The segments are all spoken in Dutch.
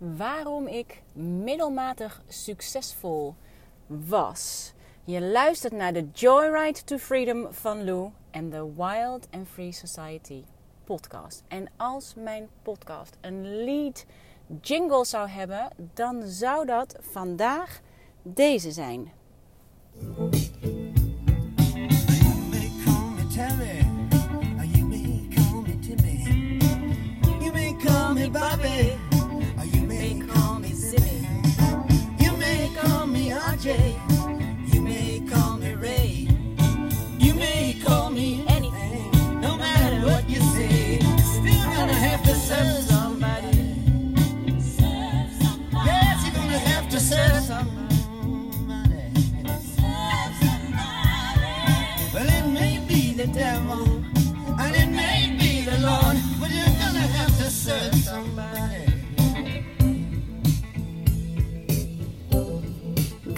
waarom ik middelmatig succesvol was. Je luistert naar de Joyride to Freedom van Lou en de Wild and Free Society podcast. En als mijn podcast een lead jingle zou hebben, dan zou dat vandaag deze zijn. magic.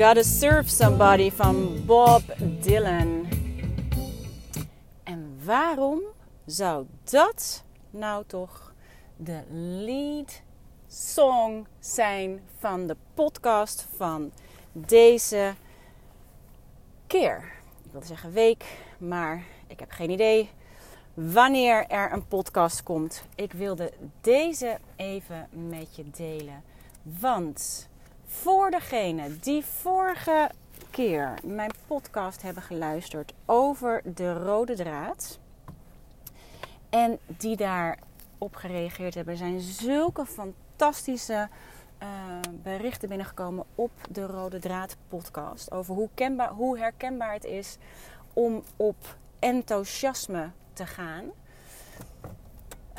Gotta Serve Somebody van Bob Dylan. En waarom zou dat nou toch de lead song zijn van de podcast van deze keer? Ik wilde zeggen week, maar ik heb geen idee wanneer er een podcast komt. Ik wilde deze even met je delen. Want voor degenen die vorige keer mijn podcast hebben geluisterd over de rode draad. En die daarop gereageerd hebben. Zijn zulke fantastische uh, berichten binnengekomen op de Rode Draad podcast. Over hoe, hoe herkenbaar het is om op enthousiasme te gaan.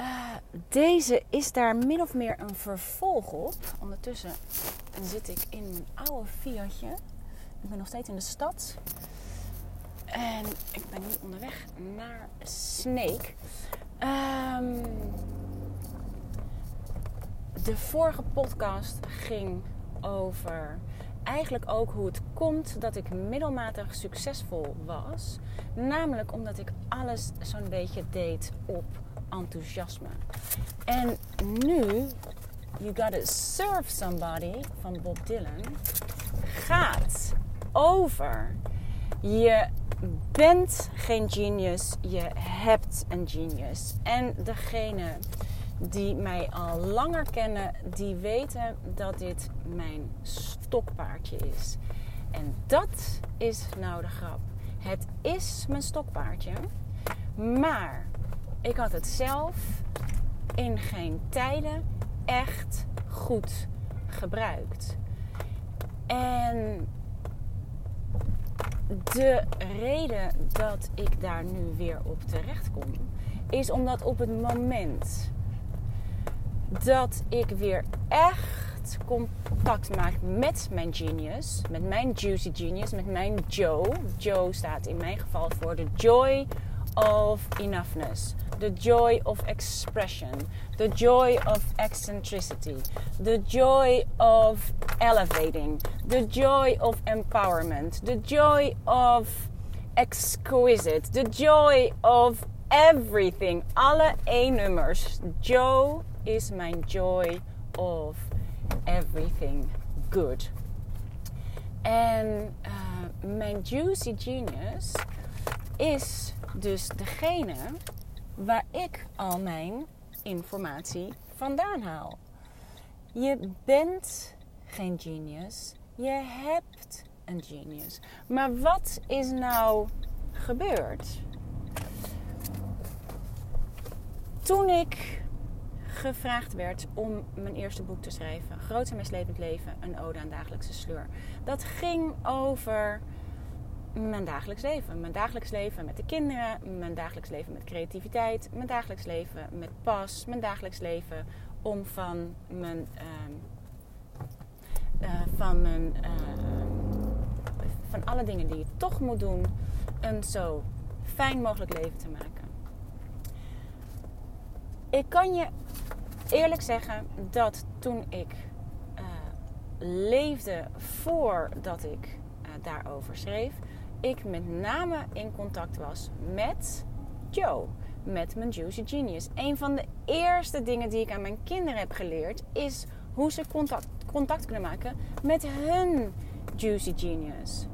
Uh, deze is daar min of meer een vervolg op. Ondertussen zit ik in mijn oude Fiatje. Ik ben nog steeds in de stad. En ik ben nu onderweg naar Sneek. Um, de vorige podcast ging over eigenlijk ook hoe het komt dat ik middelmatig succesvol was. Namelijk omdat ik alles zo'n beetje deed op enthousiasme. En nu, You Gotta Serve Somebody van Bob Dylan gaat over je bent geen genius, je hebt een genius. En degene die mij al langer kennen, die weten dat dit mijn stokpaardje is. En dat is nou de grap. Het is mijn stokpaardje, maar ik had het zelf in geen tijden echt goed gebruikt. En de reden dat ik daar nu weer op terecht kom, is omdat op het moment dat ik weer echt contact maak met mijn genius, met mijn juicy genius, met mijn Joe. Joe staat in mijn geval voor de joy of enoughness, the joy of expression, the joy of eccentricity, the joy of elevating, the joy of empowerment, the joy of exquisite, the joy of everything. Alle E-nummers. Joe is mijn joy of everything good. En uh, juicy genius is dus degene waar ik al mijn informatie vandaan haal. Je bent geen genius, je hebt een genius. Maar wat is nou gebeurd? Toen ik gevraagd werd om mijn eerste boek te schrijven, Groot en Meeslepend Leven, een ode aan dagelijkse sleur. Dat ging over mijn dagelijks leven. Mijn dagelijks leven met de kinderen, mijn dagelijks leven met creativiteit, mijn dagelijks leven met pas, mijn dagelijks leven om van mijn, uh, uh, van, mijn uh, van alle dingen die je toch moet doen, een zo fijn mogelijk leven te maken. Ik kan je eerlijk zeggen dat toen ik uh, leefde voordat ik daarover schreef, ik met name in contact was met Joe, met mijn Juicy Genius. Een van de eerste dingen die ik aan mijn kinderen heb geleerd is hoe ze contact, contact kunnen maken met hun juicy genius.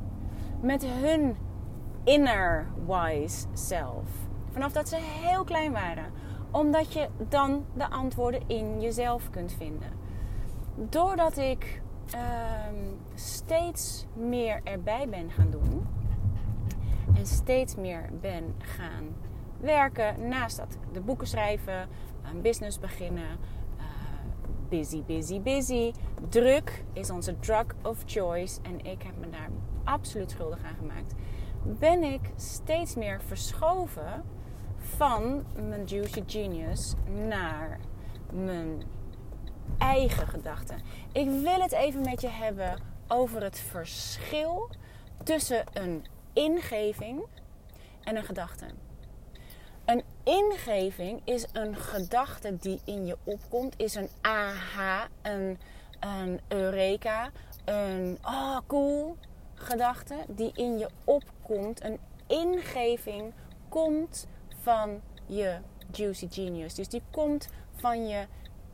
Met hun inner wise self. Vanaf dat ze heel klein waren. Omdat je dan de antwoorden in jezelf kunt vinden. Doordat ik ehm, steeds meer erbij ben gaan doen. En steeds meer ben gaan werken. Naast dat de boeken schrijven, een business beginnen. Uh, busy, busy, busy. Druk is onze drug of choice. En ik heb me daar absoluut schuldig aan gemaakt. Ben ik steeds meer verschoven van mijn juicy genius naar mijn eigen gedachten. Ik wil het even met je hebben over het verschil tussen een ingeving en een gedachte. Een ingeving is een gedachte die in je opkomt, is een aha, een, een eureka, een oh cool gedachte die in je opkomt. Een ingeving komt van je juicy genius. Dus die komt van je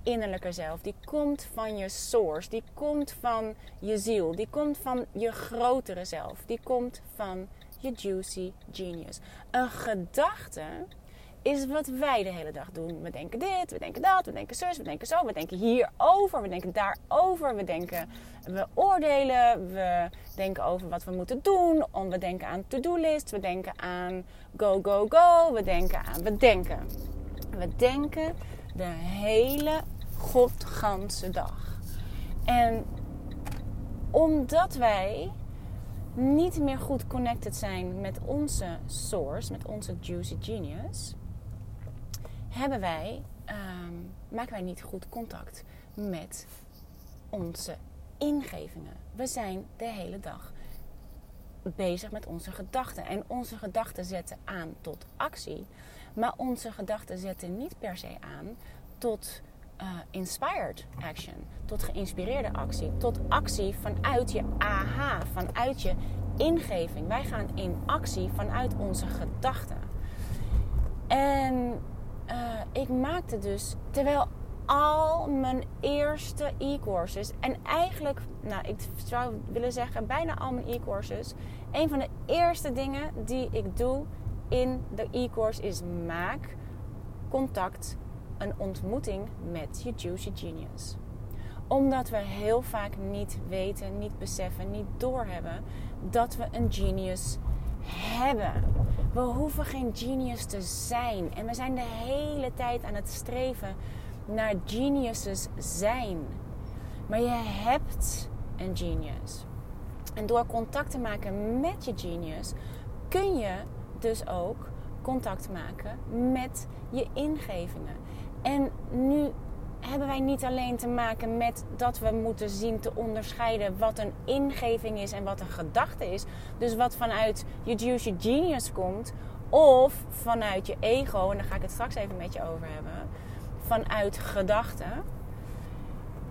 innerlijke zelf. Die komt van je source. Die komt van je ziel. Die komt van je grotere zelf. Die komt van je juicy genius. Een gedachte is wat wij de hele dag doen. We denken dit, we denken dat, we denken zus, we denken zo, we denken hierover, we denken daarover, we denken, we oordelen, we denken over wat we moeten doen, we denken aan to-do-list, we denken aan go, go, go, we denken aan, we denken. We denken de hele godganse dag. En omdat wij niet meer goed connected zijn met onze source, met onze juicy genius, hebben wij, ehm, maken wij niet goed contact met onze ingevingen. We zijn de hele dag bezig met onze gedachten. En onze gedachten zetten aan tot actie. Maar onze gedachten zetten niet per se aan tot uh, inspired action. Tot geïnspireerde actie. Tot actie vanuit je aha, vanuit je ingeving. Wij gaan in actie vanuit onze gedachten. En uh, ik maakte dus, terwijl al mijn eerste e-courses, en eigenlijk, nou, ik zou willen zeggen, bijna al mijn e-courses, een van de eerste dingen die ik doe in de e-course is maak contact, een ontmoeting met je Juicy Genius omdat we heel vaak niet weten, niet beseffen, niet doorhebben dat we een genius hebben. We hoeven geen genius te zijn. En we zijn de hele tijd aan het streven naar geniuses zijn. Maar je hebt een genius. En door contact te maken met je genius kun je dus ook contact maken met je ingevingen. En nu hebben wij niet alleen te maken met dat we moeten zien te onderscheiden wat een ingeving is en wat een gedachte is. Dus wat vanuit je juicy genius komt of vanuit je ego, en daar ga ik het straks even met je over hebben, vanuit gedachten.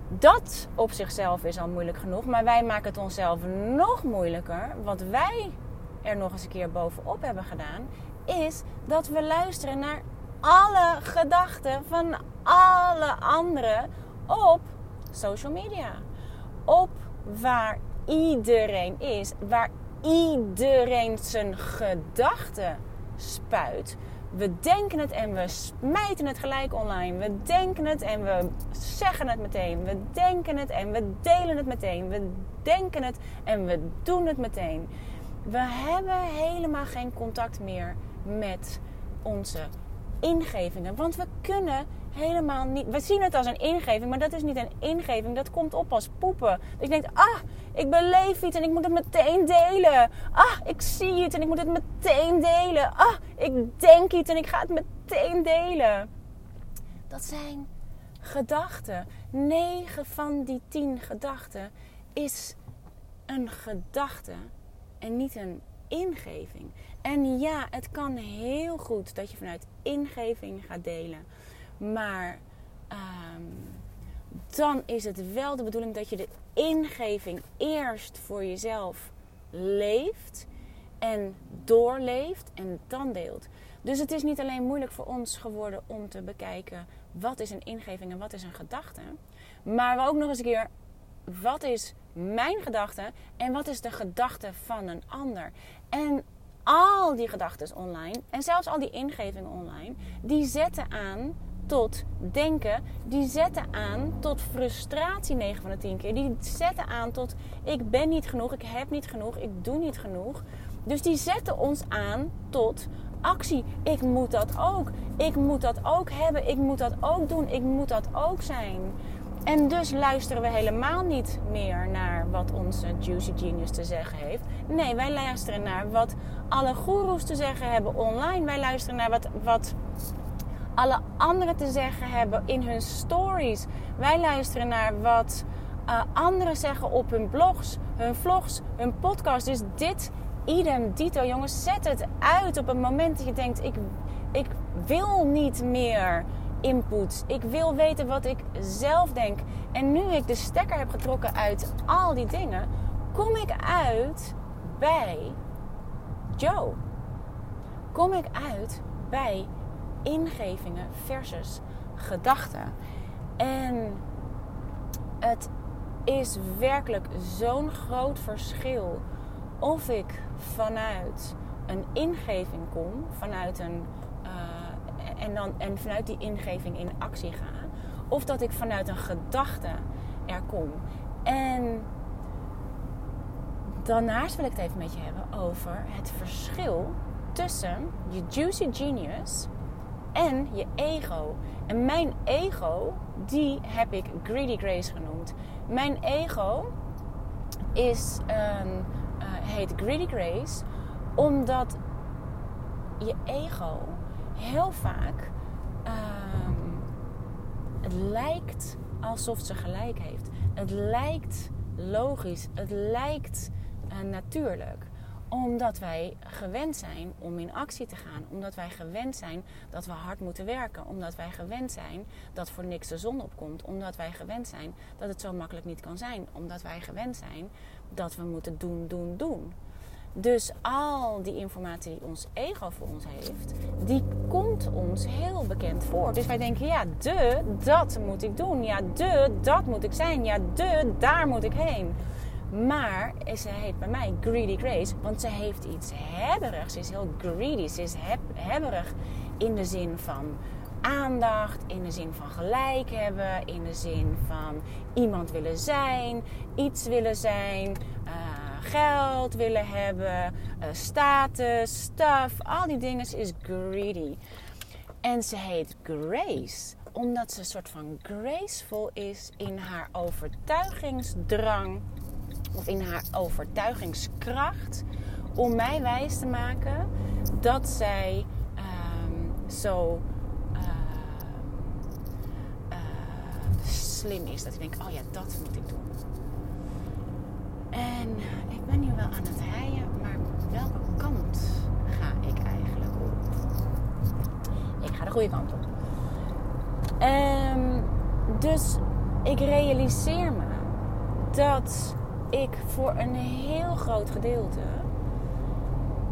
Dat op zichzelf is al moeilijk genoeg, maar wij maken het onszelf nog moeilijker. Wat wij er nog eens een keer bovenop hebben gedaan, is dat we luisteren naar alle gedachten van alle anderen op social media. Op waar iedereen is, waar iedereen zijn gedachten spuit. We denken het en we smijten het gelijk online. We denken het en we zeggen het meteen. We denken het en we delen het meteen. We denken het en we doen het meteen. We hebben helemaal geen contact meer met onze ingevingen. Want we kunnen helemaal niet. We zien het als een ingeving, maar dat is niet een ingeving. Dat komt op als poepen. Ik denk, ah, ik beleef iets en ik moet het meteen delen. Ah, ik zie iets en ik moet het meteen delen. Ah, ik denk iets en ik ga het meteen delen. Dat zijn gedachten. 9 van die 10 gedachten is een gedachte en niet een ingeving. En ja, het kan heel goed dat je vanuit ingeving gaat delen. Maar ehm, dan is het wel de bedoeling dat je de ingeving eerst voor jezelf leeft en doorleeft en dan deelt. Dus het is niet alleen moeilijk voor ons geworden om te bekijken wat is een ingeving en wat is een gedachte. Maar ook nog eens een keer, wat is mijn gedachte en wat is de gedachte van een ander? En al die gedachten online en zelfs al die ingevingen online, die zetten aan tot denken, die zetten aan tot frustratie 9 van de 10 keer. Die zetten aan tot ik ben niet genoeg, ik heb niet genoeg, ik doe niet genoeg. Dus die zetten ons aan tot actie. Ik moet dat ook. Ik moet dat ook hebben. Ik moet dat ook doen. Ik moet dat ook zijn. En dus luisteren we helemaal niet meer naar wat onze Juicy Genius te zeggen heeft. Nee, wij luisteren naar wat alle goeroes te zeggen hebben online. Wij luisteren naar wat, wat alle anderen te zeggen hebben in hun stories. Wij luisteren naar wat uh, anderen zeggen op hun blogs, hun vlogs, hun podcast. Dus dit, idem dito, jongens, zet het uit op het moment dat je denkt: ik, ik wil niet meer input. Ik wil weten wat ik zelf denk. En nu ik de stekker heb getrokken uit al die dingen, kom ik uit bij Joe. Kom ik uit bij ingevingen versus gedachten. En het is werkelijk zo'n groot verschil of ik vanuit een ingeving kom, vanuit een, en, dan, en vanuit die ingeving in actie ga, of dat ik vanuit een gedachte er kom. En daarnaast wil ik het even met je hebben over het verschil tussen je juicy genius en je ego. En mijn ego, die heb ik Greedy Grace genoemd. Mijn ego is, uh, heet Greedy Grace omdat je ego heel vaak um, het lijkt alsof ze gelijk heeft. Het lijkt logisch. Het lijkt uh, natuurlijk omdat wij gewend zijn om in actie te gaan. Omdat wij gewend zijn dat we hard moeten werken. Omdat wij gewend zijn dat voor niks de zon opkomt. Omdat wij gewend zijn dat het zo makkelijk niet kan zijn. Omdat wij gewend zijn dat we moeten doen, doen, doen. Dus al die informatie die ons ego voor ons heeft, die komt ons heel bekend voor. Dus wij denken, ja, de, dat moet ik doen. Ja, de, dat moet ik zijn. Ja, de, daar moet ik heen. Maar ze heet bij mij Greedy Grace, want ze heeft iets hebberigs. Ze is heel greedy. Ze is heb, hebberig in de zin van aandacht, in de zin van gelijk hebben, in de zin van iemand willen zijn, iets willen zijn, uh, geld willen hebben, uh, status, stuff. Al die dingen is greedy. En ze heet Grace omdat ze een soort van graceful is in haar overtuigingsdrang of in haar overtuigingskracht om mij wijs te maken dat zij um, zo uh, uh, slim is. Dat ik denk, oh ja, dat moet ik doen. En ik ben nu wel aan het rijden, maar welke kant ga ik eigenlijk op? Ik ga de goede kant op. Um, dus ik realiseer me dat ik voor een heel groot gedeelte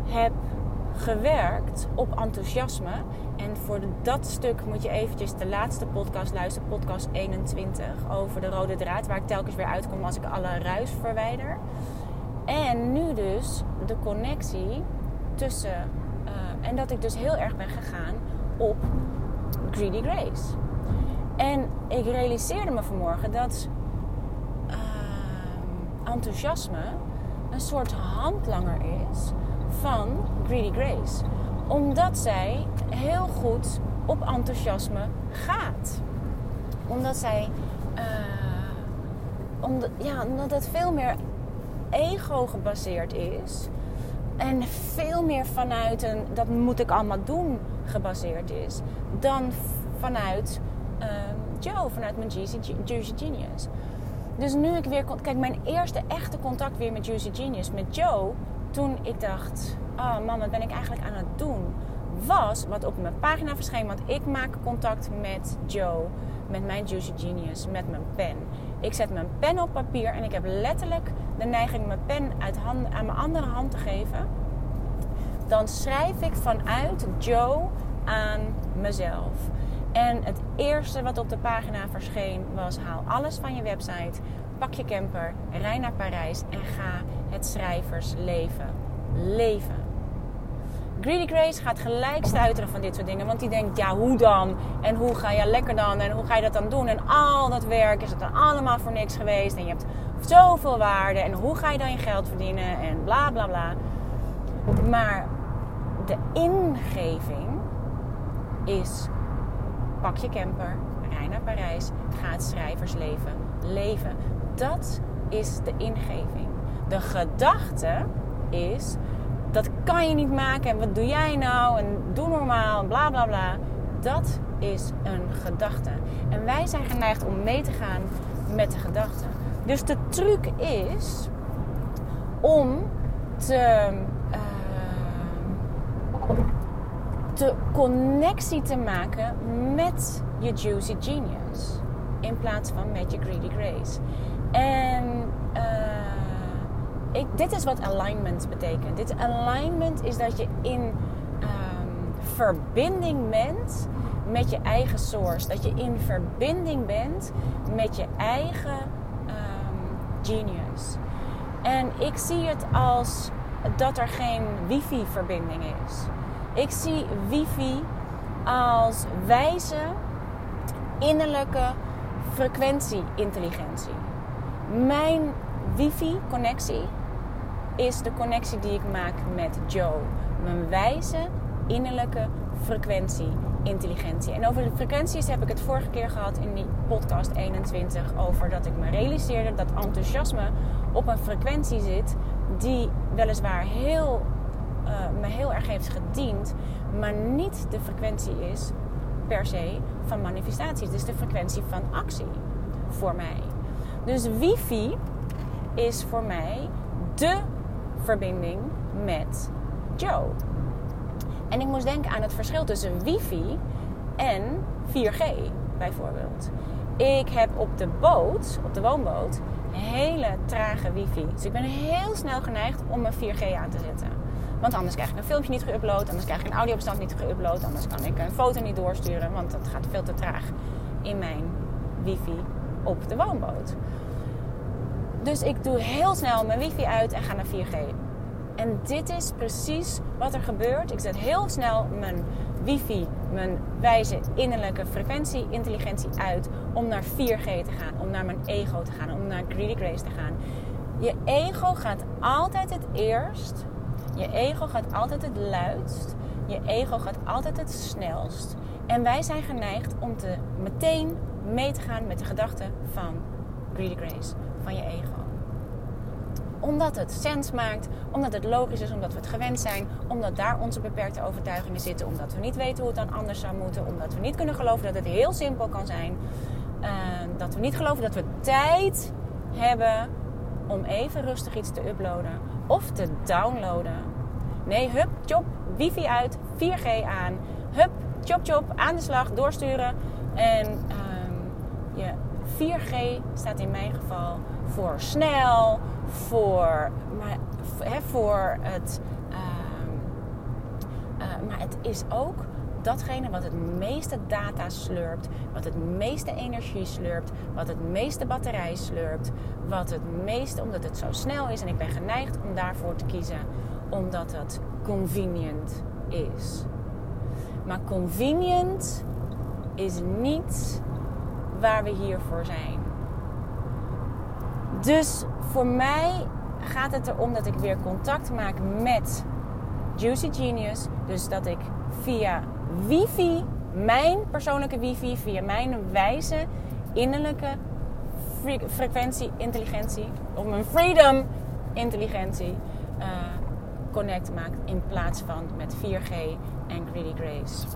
heb gewerkt op enthousiasme. En voor dat stuk moet je eventjes de laatste podcast luisteren, podcast 21, over de rode draad, waar ik telkens weer uitkom als ik alle ruis verwijder. En nu dus de connectie tussen, uh, en dat ik dus heel erg ben gegaan op Greedy Grace. En ik realiseerde me vanmorgen dat enthousiasme een soort handlanger is van Greedy Grace. Omdat zij heel goed op enthousiasme gaat. Omdat zij. Uh, omdat, ja, omdat het veel meer ego gebaseerd is. En veel meer vanuit een dat moet ik allemaal doen gebaseerd is. Dan vanuit uh, Joe, vanuit mijn Juicy Genius. Dus nu ik weer... Kijk, mijn eerste echte contact weer met Juicy Genius, met Joe... Toen ik dacht, oh man, wat ben ik eigenlijk aan het doen? Was wat op mijn pagina verscheen. Want ik maak contact met Joe, met mijn Juicy Genius, met mijn pen. Ik zet mijn pen op papier en ik heb letterlijk de neiging mijn pen uit aan mijn andere hand te geven. Dan schrijf ik vanuit Joe aan mezelf. En het eerste wat op de pagina verscheen was: haal alles van je website, pak je camper, rij naar Parijs en ga het schrijversleven leven. Greedy Grace gaat gelijk stuiteren van dit soort dingen. Want die denkt, ja, hoe dan? En hoe ga je lekker dan? En hoe ga je dat dan doen? En al dat werk is het dan allemaal voor niks geweest. En je hebt zoveel waarde. En hoe ga je dan je geld verdienen? En bla bla bla. Maar de ingeving is: pak je camper, rij naar Parijs, ga het schrijversleven leven. Dat is de ingeving. De gedachte is: dat kan je niet maken en wat doe jij nou en doe normaal bla bla bla. Dat is een gedachte. En wij zijn geneigd om mee te gaan met de gedachte. Dus de truc is om te, uh, te connectie te maken met je juicy genius. In plaats van met je greedy grace. En ik, dit is wat alignment betekent. Dit alignment is dat je in um, verbinding bent met je eigen source. Dat je in verbinding bent met je eigen um, genius. En ik zie het als dat er geen wifi-verbinding is. Ik zie wifi als wijze innerlijke frequentie-intelligentie. Mijn wifi-connectie is de connectie die ik maak met Joe. Mijn wijze innerlijke frequentie, intelligentie. En over de frequenties heb ik het vorige keer gehad in die podcast 21 over dat ik me realiseerde dat enthousiasme op een frequentie zit die weliswaar heel, uh, me heel erg heeft gediend, maar niet de frequentie is per se van manifestatie. Het is de frequentie van actie voor mij. Dus wifi is voor mij de verbinding met Joe. En ik moest denken aan het verschil tussen wifi en 4G bijvoorbeeld. Ik heb op de boot, op de woonboot, hele trage wifi. Dus ik ben heel snel geneigd om mijn 4G aan te zetten. Want anders krijg ik een filmpje niet geüpload, anders krijg ik een audiobestand niet geüpload, anders kan ik een foto niet doorsturen, want dat gaat veel te traag in mijn wifi op de woonboot. Dus ik doe heel snel mijn wifi uit en ga naar 4G. En dit is precies wat er gebeurt. Ik zet heel snel mijn wifi, mijn wijze innerlijke frequentie, intelligentie uit om naar 4G te gaan, om naar mijn ego te gaan, om naar Greedy Grace te gaan. Je ego gaat altijd het eerst. Je ego gaat altijd het luidst. Je ego gaat altijd het snelst. En wij zijn geneigd om te meteen mee te gaan met de gedachten van Greedy Grace, van je ego omdat het sens maakt, omdat het logisch is, omdat we het gewend zijn, omdat daar onze beperkte overtuigingen zitten, omdat we niet weten hoe het dan anders zou moeten, omdat we niet kunnen geloven dat het heel simpel kan zijn, uh, dat we niet geloven dat we tijd hebben om even rustig iets te uploaden of te downloaden. Nee, hup, chop, wifi uit, 4G aan, hup, chop, chop, aan de slag, doorsturen. En um, je 4G staat in mijn geval voor snel, voor, maar, hè, voor het. Uh, uh, maar het is ook datgene wat het meeste data slurpt, wat het meeste energie slurpt, wat het meeste batterij slurpt, wat het meeste, omdat het zo snel is en ik ben geneigd om daarvoor te kiezen, omdat het convenient is. Maar convenient is niet waar we hier voor zijn. Dus voor mij gaat het erom dat ik weer contact maak met Juicy Genius. Dus dat ik via wifi, mijn persoonlijke wifi, via mijn wijze innerlijke frequentie, intelligentie, of mijn freedom intelligentie, uh, connect maakt in plaats van met 4G en Greedy Grace.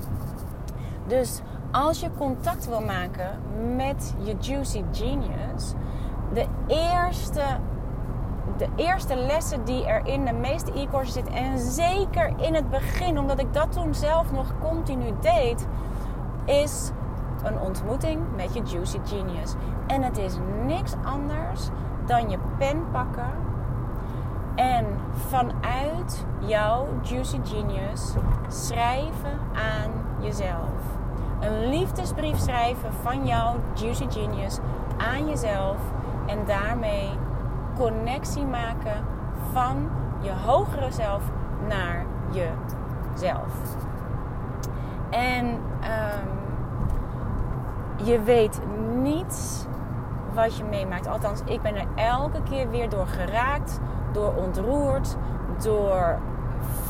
Dus als je contact wil maken met je Juicy Genius, de eerste, de eerste lessen die er in de meeste e-courses zitten, en zeker in het begin, omdat ik dat toen zelf nog continu deed, is een ontmoeting met je Juicy Genius. En het is niks anders dan je pen pakken en vanuit jouw Juicy Genius schrijven aan jezelf. Een liefdesbrief schrijven van jouw Juicy Genius aan jezelf. En daarmee connectie maken van je hogere zelf naar jezelf. En um, je weet niet wat je meemaakt. Althans, ik ben er elke keer weer door geraakt, door ontroerd, door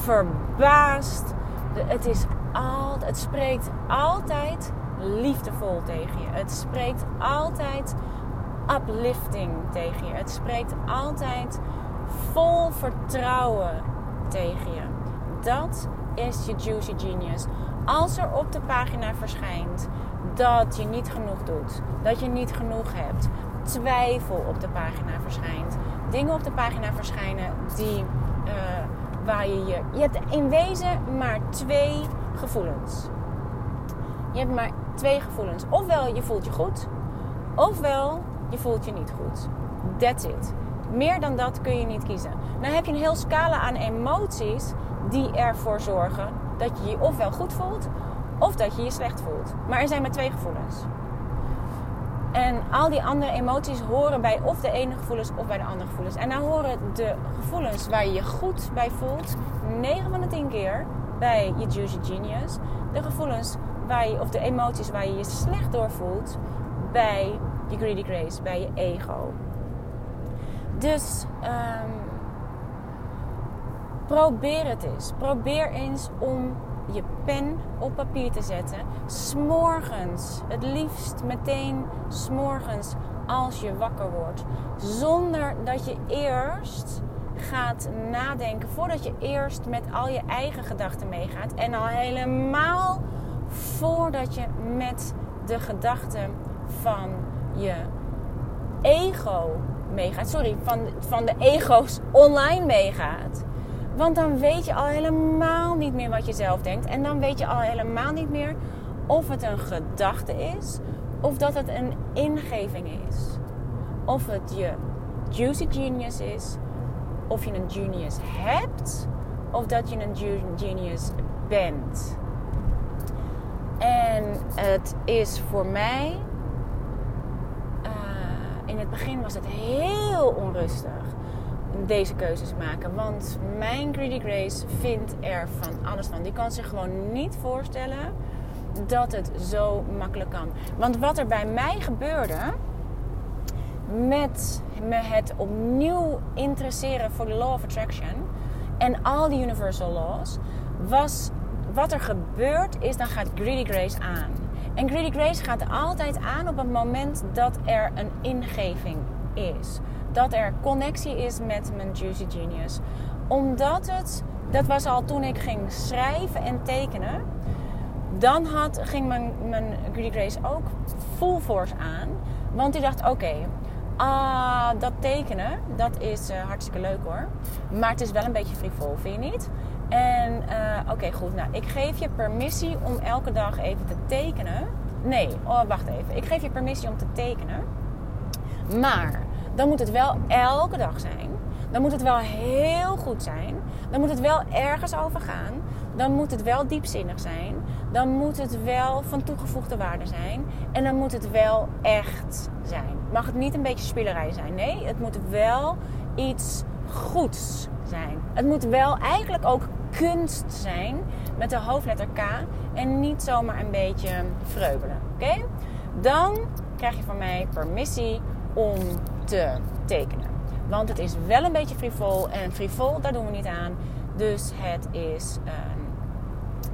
verbaasd. Het, is het spreekt altijd liefdevol tegen je. Het spreekt altijd uplifting tegen je. Het spreekt altijd vol vertrouwen tegen je. Dat is je juicy genius. Als er op de pagina verschijnt dat je niet genoeg doet, dat je niet genoeg hebt, twijfel op de pagina verschijnt, dingen op de pagina verschijnen die uh, waar je je. Je hebt in wezen maar twee gevoelens. Je hebt maar twee gevoelens. Ofwel je voelt je goed, ofwel je voelt je niet goed. That's it. Meer dan dat kun je niet kiezen. Dan heb je een heel scala aan emoties die ervoor zorgen dat je je ofwel goed voelt of dat je je slecht voelt. Maar er zijn maar twee gevoelens. En al die andere emoties horen bij of de ene gevoelens of bij de andere gevoelens. En dan horen de gevoelens waar je je goed bij voelt, 9 van de 10 keer bij je Juicy Genius. De gevoelens waar je, of de emoties waar je je slecht door voelt, bij je Greedy Grace, bij je ego. Dus um, probeer het eens. Probeer eens om je pen op papier te zetten. S'morgens, het liefst meteen s'morgens als je wakker wordt. Zonder dat je eerst gaat nadenken, voordat je eerst met al je eigen gedachten meegaat. En al helemaal voordat je met de gedachten van je ego meegaat. Sorry, van, van de ego's online meegaat. Want dan weet je al helemaal niet meer wat je zelf denkt. En dan weet je al helemaal niet meer of het een gedachte is of dat het een ingeving is. Of het je juicy genius is, of je een genius hebt, of dat je een genius bent. En het is voor mij. Uh, in het begin was het heel onrustig deze keuzes maken. Want mijn Greedy Grace vindt er van alles van. Die kan zich gewoon niet voorstellen dat het zo makkelijk kan. Want wat er bij mij gebeurde met me het opnieuw interesseren voor de Law of Attraction en al die Universal Laws, was wat er gebeurt is dan gaat Greedy Grace aan. En Greedy Grace gaat altijd aan op het moment dat er een ingeving is dat er connectie is met mijn Juicy Genius. Omdat het, dat was al toen ik ging schrijven en tekenen. Dan had, ging mijn, mijn Greedy Grace ook full force aan. Want die dacht, oké, ah, dat tekenen, dat is uh, hartstikke leuk hoor. Maar het is wel een beetje frivol, vind je niet? En uh, oké, goed. Nou, ik geef je permissie om elke dag even te tekenen. Nee, oh, wacht even. Ik geef je permissie om te tekenen. Maar dan moet het wel elke dag zijn. Dan moet het wel heel goed zijn. Dan moet het wel ergens over gaan. Dan moet het wel diepzinnig zijn. Dan moet het wel van toegevoegde waarde zijn. En dan moet het wel echt zijn. Mag het niet een beetje spielerij zijn? Nee, het moet wel iets goeds zijn. Het moet wel eigenlijk ook kunst zijn met de hoofdletter K en niet zomaar een beetje vreubelen. Oké? Dan krijg je van mij permissie om te tekenen. Want het is wel een beetje frivol. En frivol, daar doen we niet aan. Dus het is ehm,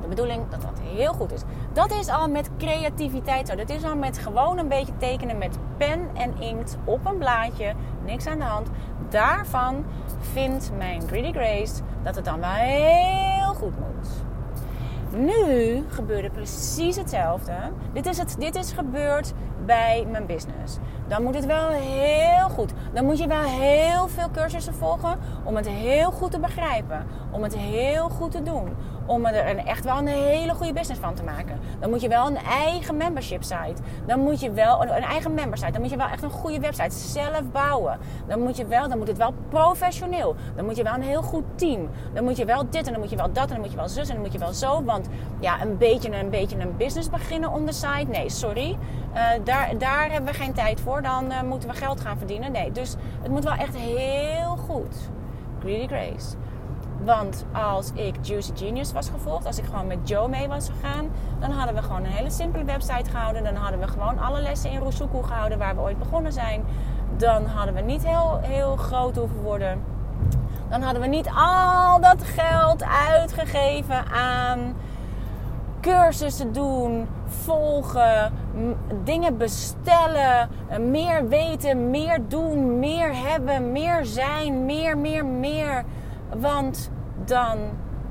de bedoeling dat dat heel goed is. Dat is al met creativiteit zo. Dat is al met gewoon een beetje tekenen met pen en inkt op een blaadje. Niks aan de hand. Daarvan vindt mijn Greedy Grace dat het dan wel heel goed moet. Nu gebeurde precies hetzelfde. Dit is, het, dit is gebeurd bij mijn business. Dan moet het wel heel goed. Dan moet je wel heel veel cursussen volgen om het heel goed te begrijpen. Om het heel goed te doen. Om er een, echt wel een hele goede business van te maken. Dan moet je wel een eigen membership site. Dan moet je wel een, eigen member site. Dan moet je wel echt een goede website zelf bouwen. Dan moet je wel, dan moet het wel professioneel. Dan moet je wel een heel goed team. Dan moet je wel dit en dan moet je wel dat en dan moet je wel zus en dan moet je wel zo. Want ja, een beetje een beetje een business beginnen on the site. Nee, sorry. Uh, daar, daar hebben we geen tijd voor. Dan uh, moeten we geld gaan verdienen. Nee, dus het moet wel echt heel goed. Greedy Grace. Want als ik Juicy Genius was gevolgd, als ik gewoon met Joe mee was gegaan, dan hadden we gewoon een hele simpele website gehouden. Dan hadden we gewoon alle lessen in Rosuku gehouden waar we ooit begonnen zijn. Dan hadden we niet heel, heel groot hoeven worden. Dan hadden we niet al dat geld uitgegeven aan cursussen doen, volgen, dingen bestellen, meer weten, meer doen, meer hebben, meer zijn, meer, meer, meer. Want dan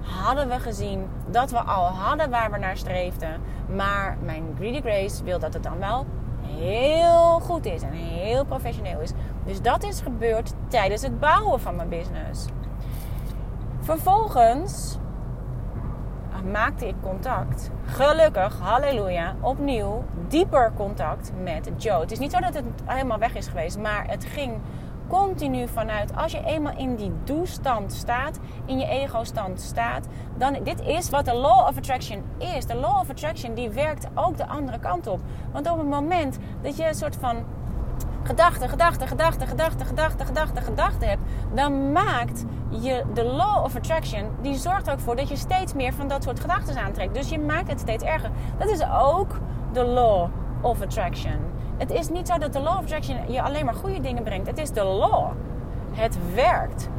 hadden we gezien dat we al hadden waar we naar streefden. Maar mijn Greedy Grace wil dat het dan wel heel goed is en heel professioneel is. Dus dat is gebeurd tijdens het bouwen van mijn business. Vervolgens maakte ik contact. Gelukkig, halleluja, opnieuw dieper contact met Joe. Het is niet zo dat het helemaal weg is geweest, maar het ging continu vanuit. Als je eenmaal in die doestand staat, in je ego-stand staat, dan dit is wat de law of attraction is. De law of attraction die werkt ook de andere kant op. Want op het moment dat je een soort van gedachten, gedachten, gedachten, gedachten, gedachten, gedachten, gedachten hebt, dan maakt je de law of attraction, die zorgt ook voor dat je steeds meer van dat soort gedachten aantrekt. Dus je maakt het steeds erger. Dat is ook de law of attraction. Het is niet zo dat de law of attraction je alleen maar goede dingen brengt. Het is de law. Het werkt.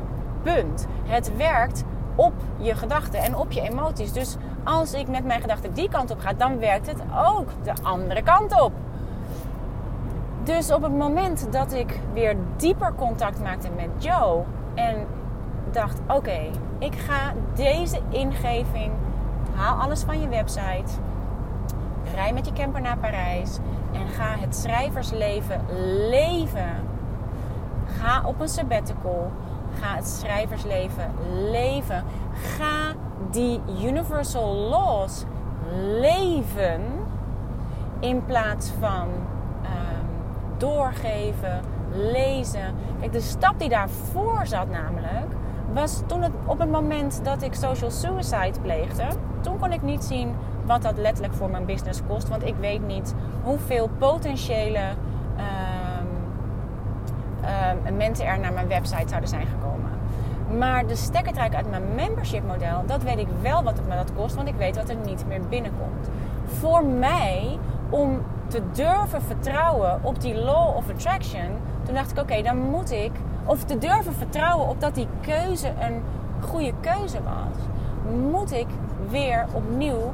Punt. Het werkt op je gedachten en op je emoties. Dus als ik met mijn gedachten die kant op ga, dan werkt het ook de andere kant op. Dus op het moment dat ik weer dieper contact maakte met Joe en dacht: oké, ik ga deze ingeving, haal alles van je website, rij met je camper naar Parijs en ga het schrijversleven leven. Ga op een sabbatical. Ga het schrijversleven leven. Ga die universal laws leven in plaats van doorgeven, lezen. Kijk, de stap die daarvoor zat namelijk, was toen het op het moment dat ik social suicide pleegde. Toen kon ik niet zien wat dat letterlijk voor mijn business kost. Want ik weet niet hoeveel potentiële ehm, ehm, mensen er naar mijn website zouden zijn gekomen. Maar de stekker trekken uit mijn membership model, dat weet ik wel wat het me dat kost. Want ik weet wat er niet meer binnenkomt. Voor mij, om te durven vertrouwen op die law of attraction, toen dacht ik: oké, dan moet ik. Of te durven vertrouwen op dat die keuze een goede keuze was, moet ik weer opnieuw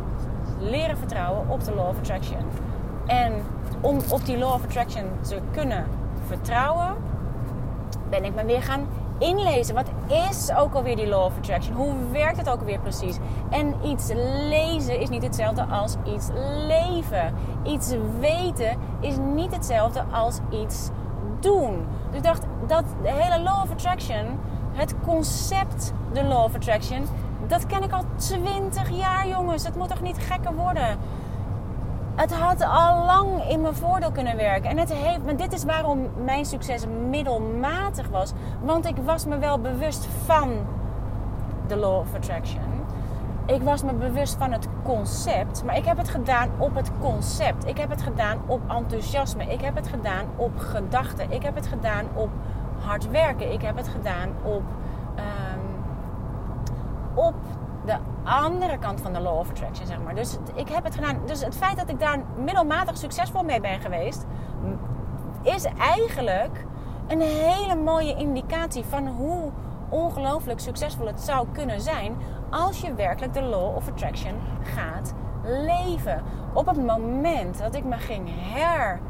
leren vertrouwen op de law of attraction. En om op die law of attraction te kunnen vertrouwen, ben ik me weer gaan inlezen. Wat is ook alweer die law of attraction? Hoe werkt het ook alweer precies? En iets lezen is niet hetzelfde als iets leven. Iets weten is niet hetzelfde als iets doen. Dus ik dacht, dat de hele law of attraction, het concept de law of attraction, dat ken ik al 20 jaar, jongens. Het moet toch niet gekker worden? Het had al lang in mijn voordeel kunnen werken. En het heeft, maar dit is waarom mijn succes middelmatig was. Want ik was me wel bewust van de law of attraction. Ik was me bewust van het concept. Maar ik heb het gedaan op het concept. Ik heb het gedaan op enthousiasme. Ik heb het gedaan op gedachten. Ik heb het gedaan op hard werken. Ik heb het gedaan op, op de andere kant van de law of attraction, zeg maar. Dus ik heb het gedaan. Dus het feit dat ik daar middelmatig succesvol mee ben geweest, is eigenlijk een hele mooie indicatie van hoe ongelooflijk succesvol het zou kunnen zijn als je werkelijk de law of attraction gaat leven. Op het moment dat ik me ging her,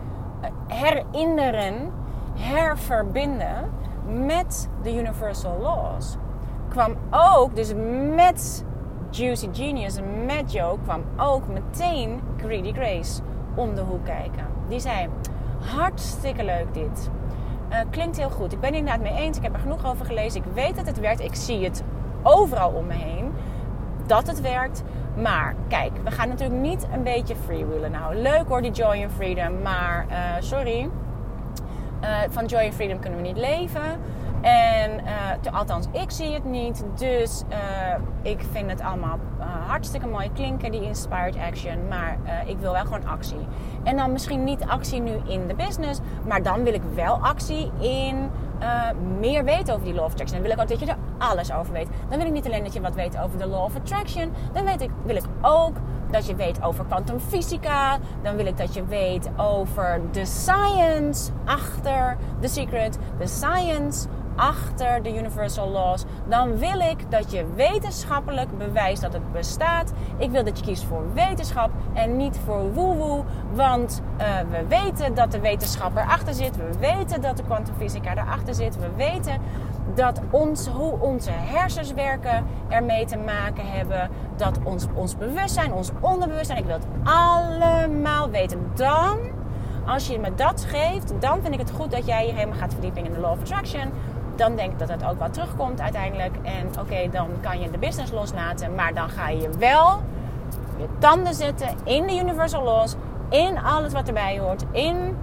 herinneren, herverbinden met de universal laws, kwam ook, dus met Juicy Genius en met Joe kwam ook meteen Greedy Grace om de hoek kijken. Die zei: Hartstikke leuk dit. Uh, klinkt heel goed. Ik ben het inderdaad mee eens. Ik heb er genoeg over gelezen. Ik weet dat het werkt. Ik zie het overal om me heen. dat het werkt. Maar kijk, we gaan natuurlijk niet een beetje freewheelen. Nou, leuk hoor, die joy and freedom. Maar uh, sorry, uh, van joy and freedom kunnen we niet leven. En uh, althans, ik zie het niet. Dus uh, ik vind het allemaal uh, hartstikke mooi klinken, die inspired action. Maar ik wil wel gewoon actie. En dan misschien niet actie nu in de business. Maar dan wil ik wel actie in meer weten over die law of attraction. Dan wil ik ook dat je er alles over weet. Dan wil ik niet alleen dat je wat weet over de law of attraction. Dan ik, wil ik ook dat je weet over kwantumfysica. Dan wil ik dat je weet over de science achter the secret. De science achter de universal laws, dan wil ik dat je wetenschappelijk bewijst dat het bestaat. Ik wil dat je kiest voor wetenschap en niet voor woewoe, want uh, we weten dat de wetenschap erachter zit. We weten dat de kwantumfysica erachter zit. We weten dat ons, hoe onze hersens werken ermee te maken hebben. Dat ons, ons bewustzijn, ons onderbewustzijn, ik wil het allemaal weten. Dan als je me dat geeft, dan vind ik het goed dat jij je helemaal gaat verdiepen in de Law of Attraction dan denk ik dat het ook wel terugkomt uiteindelijk. En oké, dan kan je de business loslaten. Maar dan ga je wel je tanden zetten in de universal laws. In alles wat erbij hoort. In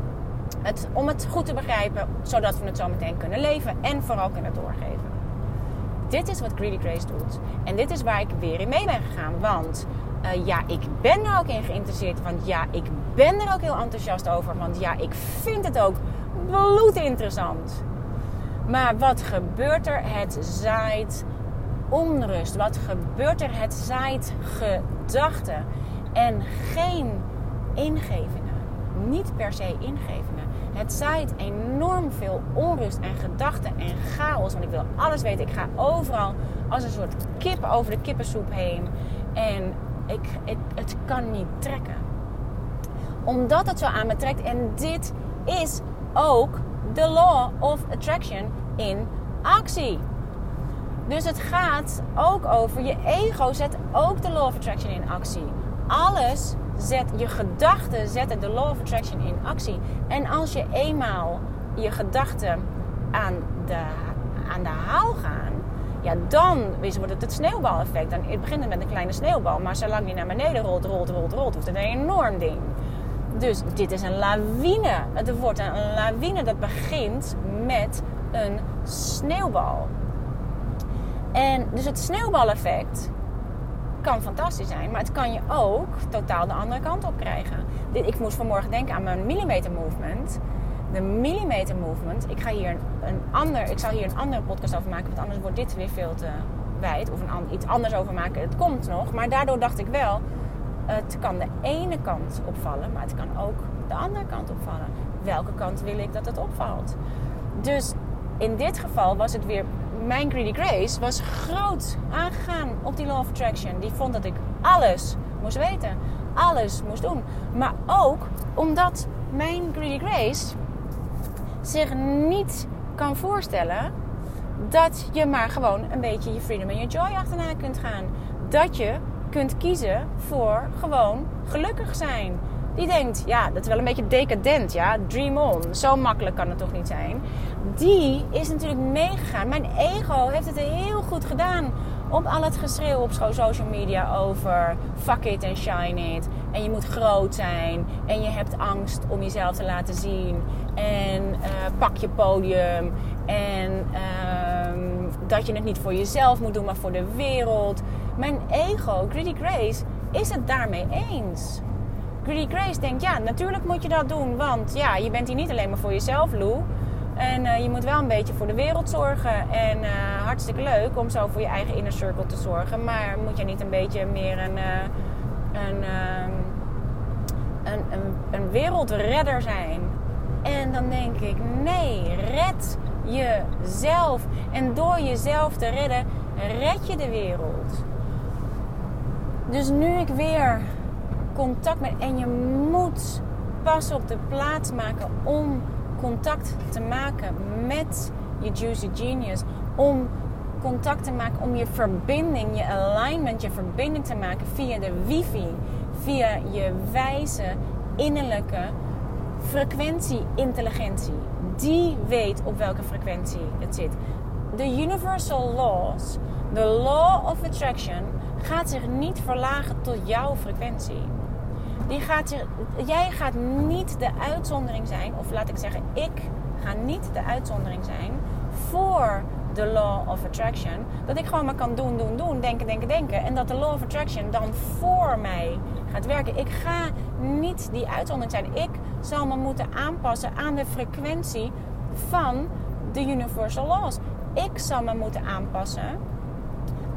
het, om het goed te begrijpen. Zodat we het zo meteen kunnen leven. En vooral kunnen doorgeven. Dit is wat Greedy Grace doet. En dit is waar ik weer in mee ben gegaan. Want uh, ja, ik ben er ook in geïnteresseerd. Want ja, ik ben er ook heel enthousiast over. Want ja, ik vind het ook bloed interessant. Maar wat gebeurt er? Het zaait onrust. Wat gebeurt er? Het zaait gedachten. En geen ingevingen. Niet per se ingevingen. Het zaait enorm veel onrust en gedachten en chaos. Want ik wil alles weten. Ik ga overal als een soort kip over de kippensoep heen. En ik, het, het kan niet trekken. Omdat het zo aan me trekt. En dit is ook de law of attraction in actie. Dus het gaat ook over je ego zet ook de law of attraction in actie. Alles zet je gedachten zetten de law of attraction in actie. En als je eenmaal je gedachten aan de, aan de haal gaan, ja, dan wordt het het sneeuwbaleffect. Dan het begint het met een kleine sneeuwbal, maar zolang die naar beneden rolt, rolt, rolt, rolt, wordt het een enorm ding. Dus dit is een lawine. Het wordt een lawine dat begint met een sneeuwbal. En dus het sneeuwbaleffect kan fantastisch zijn, maar het kan je ook totaal de andere kant op krijgen. Ik moest vanmorgen denken aan mijn millimeter movement. De millimeter movement. Ik ga hier een, ander, ik zal hier een andere podcast over maken, want anders wordt dit weer veel te wijd. Of een, iets anders over maken. Het komt nog, maar daardoor dacht ik wel, het kan de ene kant opvallen, maar het kan ook de andere kant opvallen. Welke kant wil ik dat het opvalt? Dus in dit geval was het weer mijn Greedy Grace was groot aangegaan op die Law of Attraction. Die vond dat ik alles moest weten, alles moest doen. Maar ook omdat mijn Greedy Grace zich niet kan voorstellen dat je maar gewoon een beetje je freedom en je joy achterna kunt gaan. Dat je kunt kiezen voor gewoon gelukkig zijn. Die denkt, ja, dat is wel een beetje decadent, ja. Dream on. Zo makkelijk kan het toch niet zijn. Die is natuurlijk meegegaan. Mijn ego heeft het heel goed gedaan. Op al het geschreeuw op social media over fuck it and shine it. En je moet groot zijn. En je hebt angst om jezelf te laten zien. En uh, pak je podium. En uh, dat je het niet voor jezelf moet doen, maar voor de wereld. Mijn ego, Greedy Grace, is het daarmee eens. Greedy Grace denkt, ja, natuurlijk moet je dat doen. Want ja, je bent hier niet alleen maar voor jezelf, Lou. En uh, je moet wel een beetje voor de wereld zorgen. En uh, hartstikke leuk om zo voor je eigen inner circle te zorgen. Maar moet je niet een beetje meer een, uh, een, een, een, een wereldredder zijn? En dan denk ik, nee, red jezelf. En door jezelf te redden, red je de wereld. Dus nu ik weer contact met. En je moet pas op de plaats maken om contact te maken met je Juicy Genius. Om contact te maken, om je verbinding, je alignment, je verbinding te maken via de wifi. Via je wijze innerlijke frequentie-intelligentie. Die weet op welke frequentie het zit. De universal laws De law of attraction gaat zich niet verlagen tot jouw frequentie. Die gaat zich, jij gaat niet de uitzondering zijn, of laat ik zeggen, ik ga niet de uitzondering zijn voor de law of attraction. Dat ik gewoon maar kan doen, doen, doen, denken, denken, denken. En dat de law of attraction dan voor mij gaat werken. Ik ga niet die uitzondering zijn. Ik zal me moeten aanpassen aan de frequentie van de universal laws. Ik zal me moeten aanpassen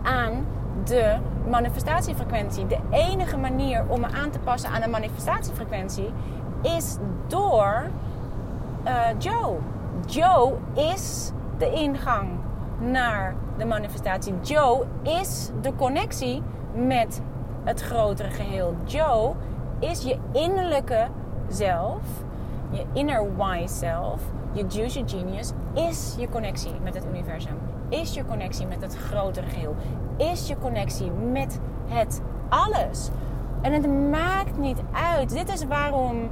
aan de manifestatiefrequentie. De enige manier om me aan te passen aan de manifestatiefrequentie is door uh, Joe. Joe is de ingang naar de manifestatie. Joe is de connectie met het grotere geheel. Joe is je innerlijke zelf, je inner wise self, je juicy genius, is je connectie met het universum. Is je connectie met het grotere geheel. Is je connectie met het alles. En het maakt niet uit. Dit is waarom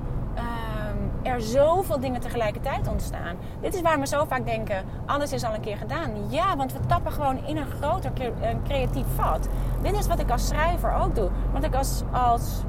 er zoveel dingen tegelijkertijd ontstaan. Dit is waar we zo vaak denken: alles is al een keer gedaan. Ja, want we tappen gewoon in een groter creatief vat. Dit is wat ik als schrijver ook doe. Wat ik als, als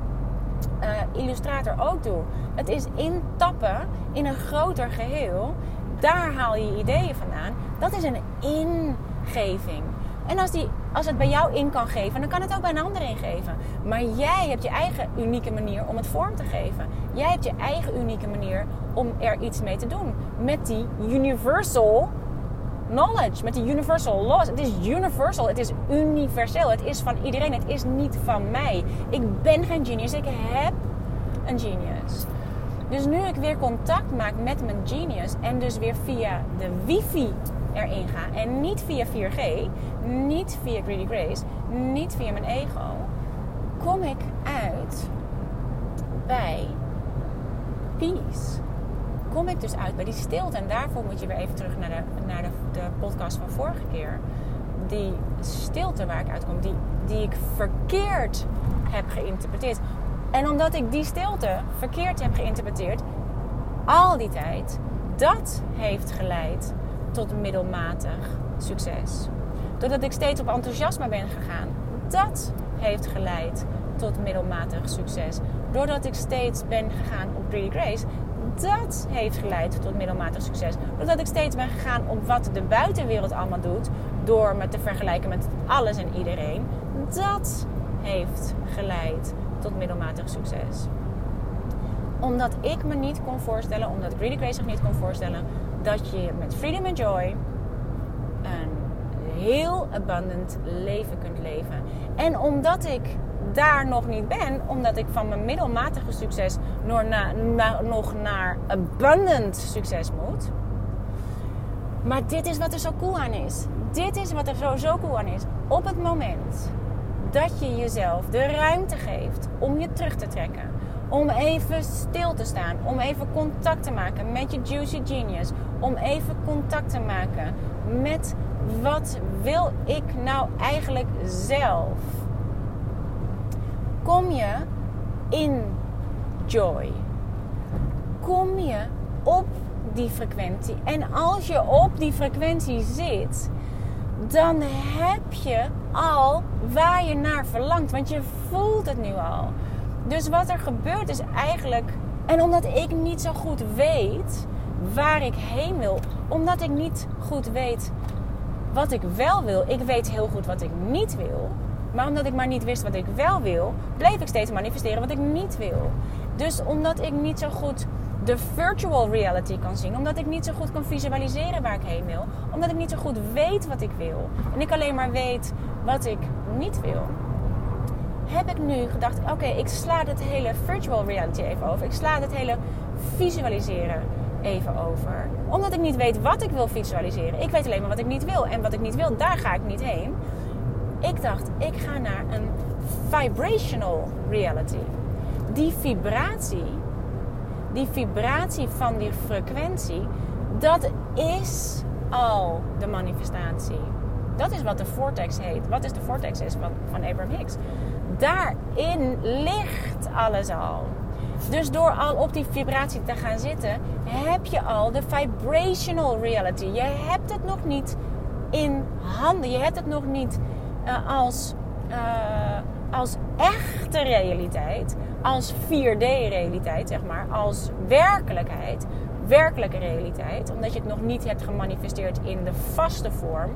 uh, illustrator ook doe. Het is intappen in een groter geheel. Daar haal je ideeën vandaan. Dat is een ingeving. En als, die, als het bij jou in kan geven, dan kan het ook bij een ander ingeven. Maar jij hebt je eigen unieke manier om het vorm te geven. Jij hebt je eigen unieke manier om er iets mee te doen. Met die universal knowledge, met die universal laws. Het is universal, het is universeel. Het is van iedereen, het is niet van mij. Ik ben geen genius, ik heb een genius. Dus nu ik weer contact maak met mijn genius en dus weer via de wifi erin ga en niet via 4G, niet via Greedy Grace, niet via mijn ego, kom ik uit bij peace. Kom ik dus uit bij die stilte. En daarvoor moet je weer even terug naar de, naar de, de podcast van vorige keer. Die stilte waar ik uitkom, die, die ik verkeerd heb geïnterpreteerd. En omdat ik die stilte verkeerd heb geïnterpreteerd, al die tijd, dat heeft geleid tot middelmatig succes. Doordat ik steeds op enthousiasme ben gegaan, dat heeft geleid tot middelmatig succes. Doordat ik steeds ben gegaan op Pretty Grace, dat heeft geleid tot middelmatig succes. Doordat ik steeds ben gegaan op wat de buitenwereld allemaal doet, door me te vergelijken met alles en iedereen, dat heeft geleid tot middelmatig succes. Omdat ik me niet kon voorstellen, omdat Greedy Grace zich niet kon voorstellen, dat je met freedom and joy een heel abundant leven kunt leven. En omdat ik daar nog niet ben, omdat ik van mijn middelmatige succes nog, nog naar abundant succes moet. Maar dit is wat er zo cool aan is. Dit is wat er zo, zo cool aan is. Op het moment dat je jezelf de ruimte geeft om je terug te trekken, om even stil te staan, om even contact te maken met je juicy genius, om even contact te maken met wat wil ik nou eigenlijk zelf? Kom je in joy? Kom je op die frequentie? En als je op die frequentie zit, dan heb je al waar je naar verlangt, want je voelt het nu al. Dus wat er gebeurt is eigenlijk, en omdat ik niet zo goed weet waar ik heen wil. Omdat ik niet goed weet wat ik wel wil. Ik weet heel goed wat ik niet wil. Maar omdat ik maar niet wist wat ik wel wil, bleef ik steeds manifesteren wat ik niet wil. Dus omdat ik niet zo goed de virtual reality kan zien, omdat ik niet zo goed kan visualiseren waar ik heen wil, omdat ik niet zo goed weet wat ik wil en ik alleen maar weet wat ik niet wil, heb ik nu gedacht: oké, ik sla het hele virtual reality even over. Ik sla het hele visualiseren even over. Omdat ik niet weet wat ik wil visualiseren. Ik weet alleen maar wat ik niet wil. En wat ik niet wil, daar ga ik niet heen. Ik dacht, ik ga naar een vibrational reality. Die vibratie, die vibratie van die frequentie, dat is al de manifestatie. Dat is wat de vortex heet. Wat is de vortex is van, van Abraham Hicks. Daarin ligt alles al. Dus door al op die vibratie te gaan zitten, heb je al de vibrational reality. Je hebt het nog niet in handen. Je hebt het nog niet uh, als, uh, als echte realiteit, als 4D-realiteit, zeg maar, als werkelijkheid, werkelijke realiteit, omdat je het nog niet hebt gemanifesteerd in de vaste vorm,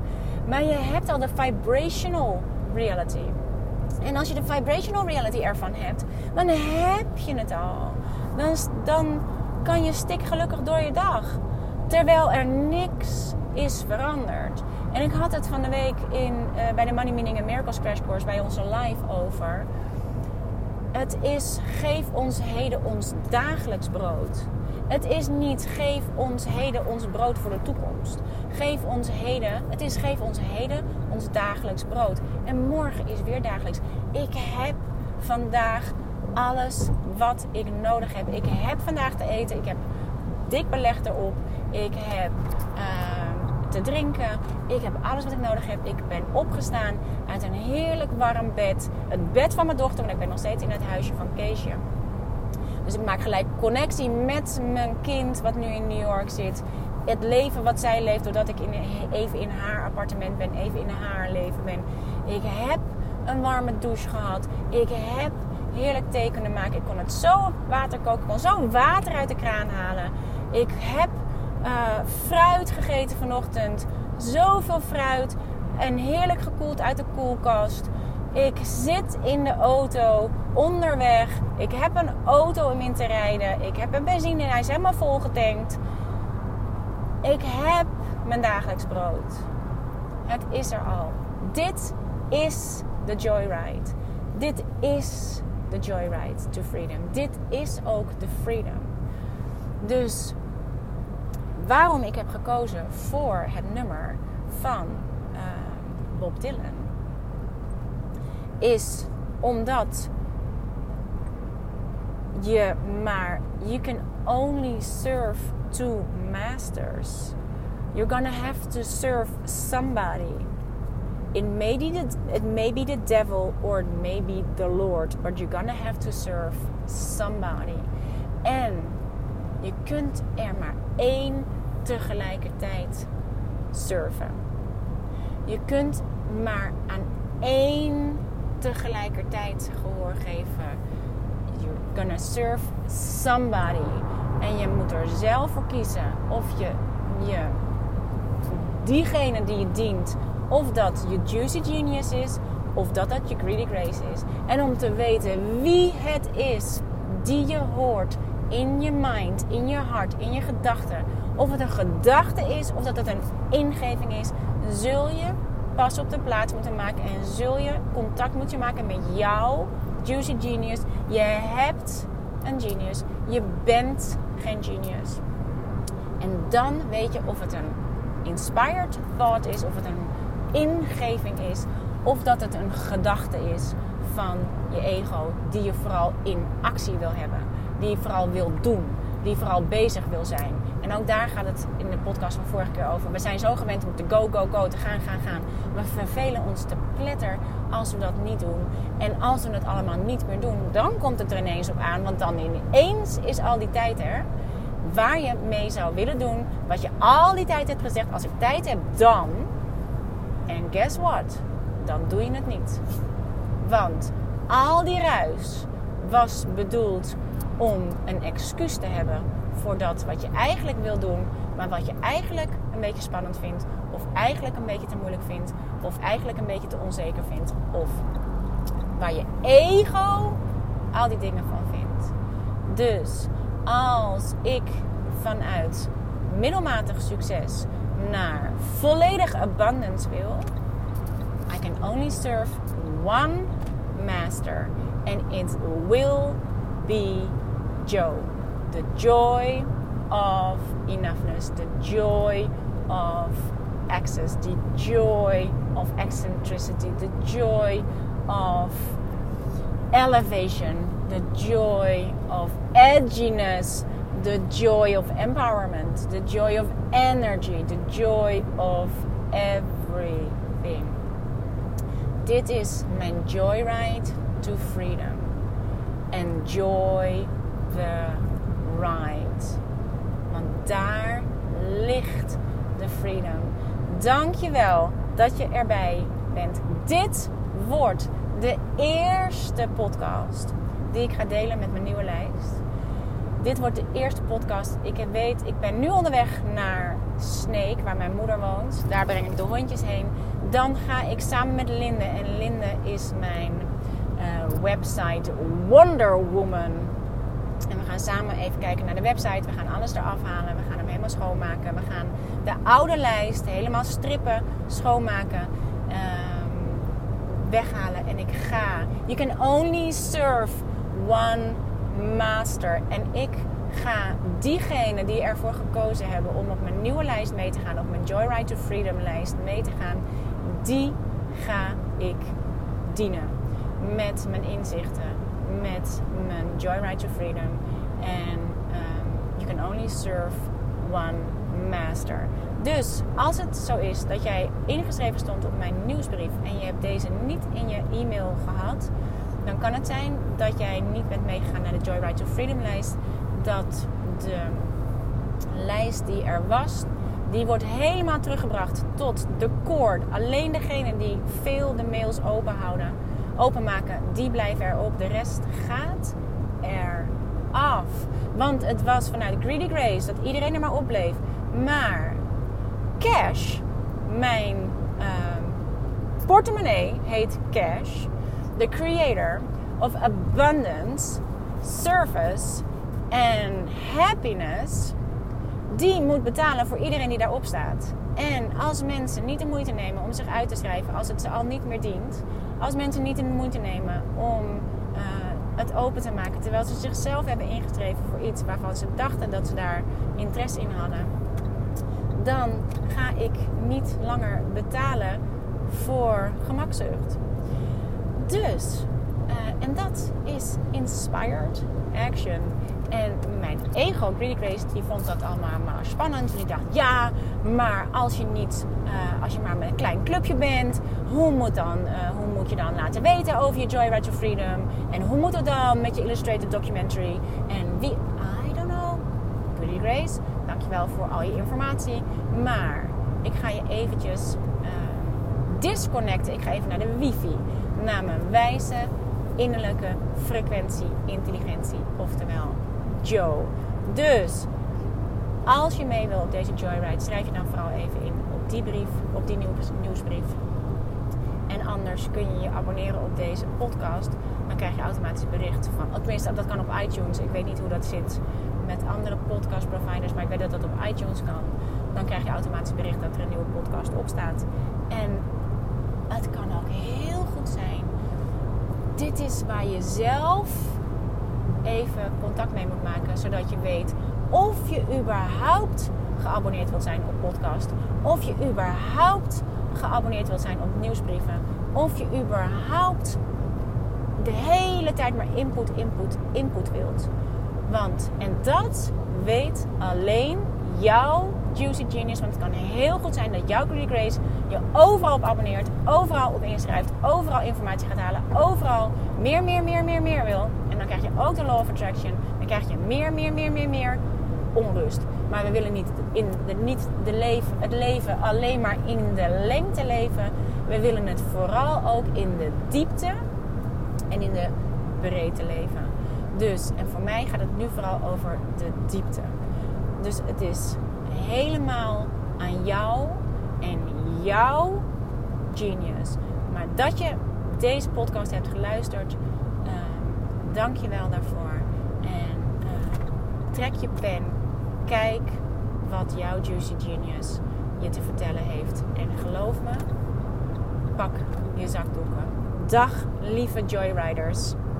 maar je hebt al de vibrational reality. En als je de vibrational reality ervan hebt, dan heb je het al. Dan, dan kan je stik gelukkig door je dag. Terwijl er niks is veranderd. En ik had het van de week in, uh, bij de Money Meaning and Miracles Crash Course bij onze live over. Het is geef ons heden ons dagelijks brood. Het is niet geef ons heden ons brood voor de toekomst. Geef ons heden, het is geef ons heden ons dagelijks brood. En morgen is weer dagelijks. Ik heb vandaag alles wat ik nodig heb. Ik heb vandaag te eten. Ik heb dik beleg erop. Ik heb uh, te drinken. Ik heb alles wat ik nodig heb. Ik ben opgestaan uit een heerlijk warm bed. Het bed van mijn dochter, want ik ben nog steeds in het huisje van Keesje. Dus ik maak gelijk connectie met mijn kind, wat nu in New York zit. Het leven wat zij leeft, doordat ik even in haar appartement ben, even in haar leven ben. Ik heb een warme douche gehad. Ik heb heerlijk thee kunnen maken. Ik kon het zo water koken. Ik kon zo water uit de kraan halen. Ik heb uh, fruit gegeten vanochtend. Zoveel fruit. En heerlijk gekoeld uit de koelkast. Ik zit in de auto onderweg. Ik heb een auto om in te rijden. Ik heb een benzine en hij is helemaal vol getankt. Ik heb mijn dagelijks brood. Het is er al. Dit is de joyride. Dit is de joyride to freedom. Dit is ook de freedom. Dus waarom ik heb gekozen voor het nummer van uh, Bob Dylan is omdat je maar you can only serve two masters. You're gonna have to serve somebody. It may be the, it may be the devil or it may be the Lord, but you're gonna have to serve somebody. En je kunt er maar één tegelijkertijd serven. Je kunt maar aan één tegelijkertijd gehoor geven. You're gonna serve somebody. En je moet er zelf voor kiezen of je, je diegene die je dient, of dat je juicy genius is, of dat dat je greedy grace is. En om te weten wie het is die je hoort in je mind, in je hart, in je gedachten. Of het een gedachte is of dat het een ingeving is, zul je pas op de plaats moeten maken en zul je contact moeten maken met jouw juicy genius. Je hebt een genius. Je bent geen genius. En dan weet je of het een inspired thought is, of het een ingeving is, of dat het een gedachte is van je ego die je vooral in actie wil hebben, die je vooral wil doen, die vooral bezig wil zijn. En ook daar gaat het in de podcast van vorige keer over. We zijn zo gewend om te go, go, go, te gaan, gaan, gaan. We vervelen ons te pletter als we dat niet doen. En als we het allemaal niet meer doen, dan komt het er ineens op aan. Want dan ineens is al die tijd er waar je mee zou willen doen. Wat je al die tijd hebt gezegd. Als ik tijd heb, dan. En guess what? Dan doe je het niet. Want al die ruis was bedoeld om een excuus te hebben voor dat wat je eigenlijk wil doen, maar wat je eigenlijk een beetje spannend vindt, of eigenlijk een beetje te moeilijk vindt, of eigenlijk een beetje te onzeker vindt, of waar je ego al die dingen van vindt. Dus als ik vanuit middelmatig succes naar volledig abundance wil, I can only serve one master and it will be Joe. The joy of enoughness, the joy of access, the joy of eccentricity, the joy of elevation, the joy of edginess, the joy of empowerment, the joy of energy, the joy of everything. Dit is mijn joyride to freedom. Enjoy the ride. Want daar ligt de freedom. Dankjewel dat je erbij bent. Dit wordt de eerste podcast die ik ga delen met mijn nieuwe lijst. Dit wordt de eerste podcast. Ik weet, ik ben nu onderweg naar Sneek, waar mijn moeder woont. Daar breng ik de hondjes heen. Dan ga ik samen met Linde. En Linde is mijn uh, website Wonder Woman. Gaan samen even kijken naar de website. We gaan alles eraf halen. We gaan hem helemaal schoonmaken. We gaan de oude lijst helemaal strippen, schoonmaken, um, weghalen. En ik ga. You can only serve one master. En ik ga diegenen die ervoor gekozen hebben om op mijn nieuwe lijst mee te gaan, op mijn Joyride to Freedom lijst mee te gaan, die ga ik dienen. Met mijn inzichten, met mijn Joyride to Freedom. En um, you can only serve one master. Dus als het zo is dat jij ingeschreven stond op mijn nieuwsbrief en je hebt deze niet in je e-mail gehad, dan kan het zijn dat jij niet bent meegegaan naar de Joyride to Freedom lijst. Dat de lijst die er was, die wordt helemaal teruggebracht tot de core. Alleen degenen die veel de mails openhouden, openmaken, die blijven erop. De rest gaat er af. Want het was vanuit Greedy Grace dat iedereen er maar op bleef. Maar Cash, mijn uh, portemonnee heet Cash the creator of abundance, service en happiness, die moet betalen voor iedereen die daarop staat. En als mensen niet de moeite nemen om zich uit te schrijven als het ze al niet meer dient, als mensen niet de moeite nemen om het open te maken terwijl ze zichzelf hebben ingeschreven voor iets waarvan ze dachten dat ze daar interesse in hadden, dan ga ik niet langer betalen voor gemakzucht. Dus, uh, en dat is inspired action. En mijn ego, Greedy Grace, die vond dat allemaal maar spannend. En die dacht, ja, maar als je niet, uh, als je maar met een klein clubje bent, hoe moet, dan, uh, moet je dan laten weten over je Joyride to Freedom? En hoe moet het dan met je illustrated documentary? En wie, I don't know. Greedy Grace, dankjewel voor al je informatie. Maar ik ga je eventjes disconnecten. Ik ga even naar de wifi naar mijn wijze innerlijke frequentie, intelligentie, oftewel Joe. Dus als je mee wil op deze Joyride, schrijf je dan vooral even in op die brief, op die nieuwsbrief. En anders kun je je abonneren op deze podcast. Dan krijg je automatisch bericht van. Oh, tenminste, dat kan op iTunes. Ik weet niet hoe dat zit met andere podcast providers, maar ik weet dat dat op iTunes kan. Dan krijg je automatisch bericht dat er een nieuwe podcast op staat. En het kan ook heel goed zijn. Dit is waar je zelf even contact mee moet maken, zodat je weet of je überhaupt geabonneerd wilt zijn op podcast, of je überhaupt geabonneerd wilt zijn op nieuwsbrieven, of je überhaupt de hele tijd maar input, input, input wilt. Want, en dat weet alleen jouw Juicy Genius. Want het kan heel goed zijn dat jouw Greedy Grace je overal op abonneert, overal op inschrijft, overal informatie gaat halen, overal meer, meer, meer, meer, meer wil. En dan krijg je ook de Law of Attraction. Dan krijg je meer, meer, meer, meer, meer onrust. Maar we willen niet, in de, niet de leven, het leven alleen maar in de lengte leven. We willen het vooral ook in de diepte en in de breedte leven. Dus, en voor mij gaat het nu vooral over de diepte. Dus het is helemaal aan jou en jouw genius. Maar dat je deze podcast hebt geluisterd, uh, dank je wel daarvoor. En uh, trek je pen, kijk wat jouw Juicy Genius je te vertellen heeft. En geloof me, pak je zakdoeken. Dag lieve Joyriders.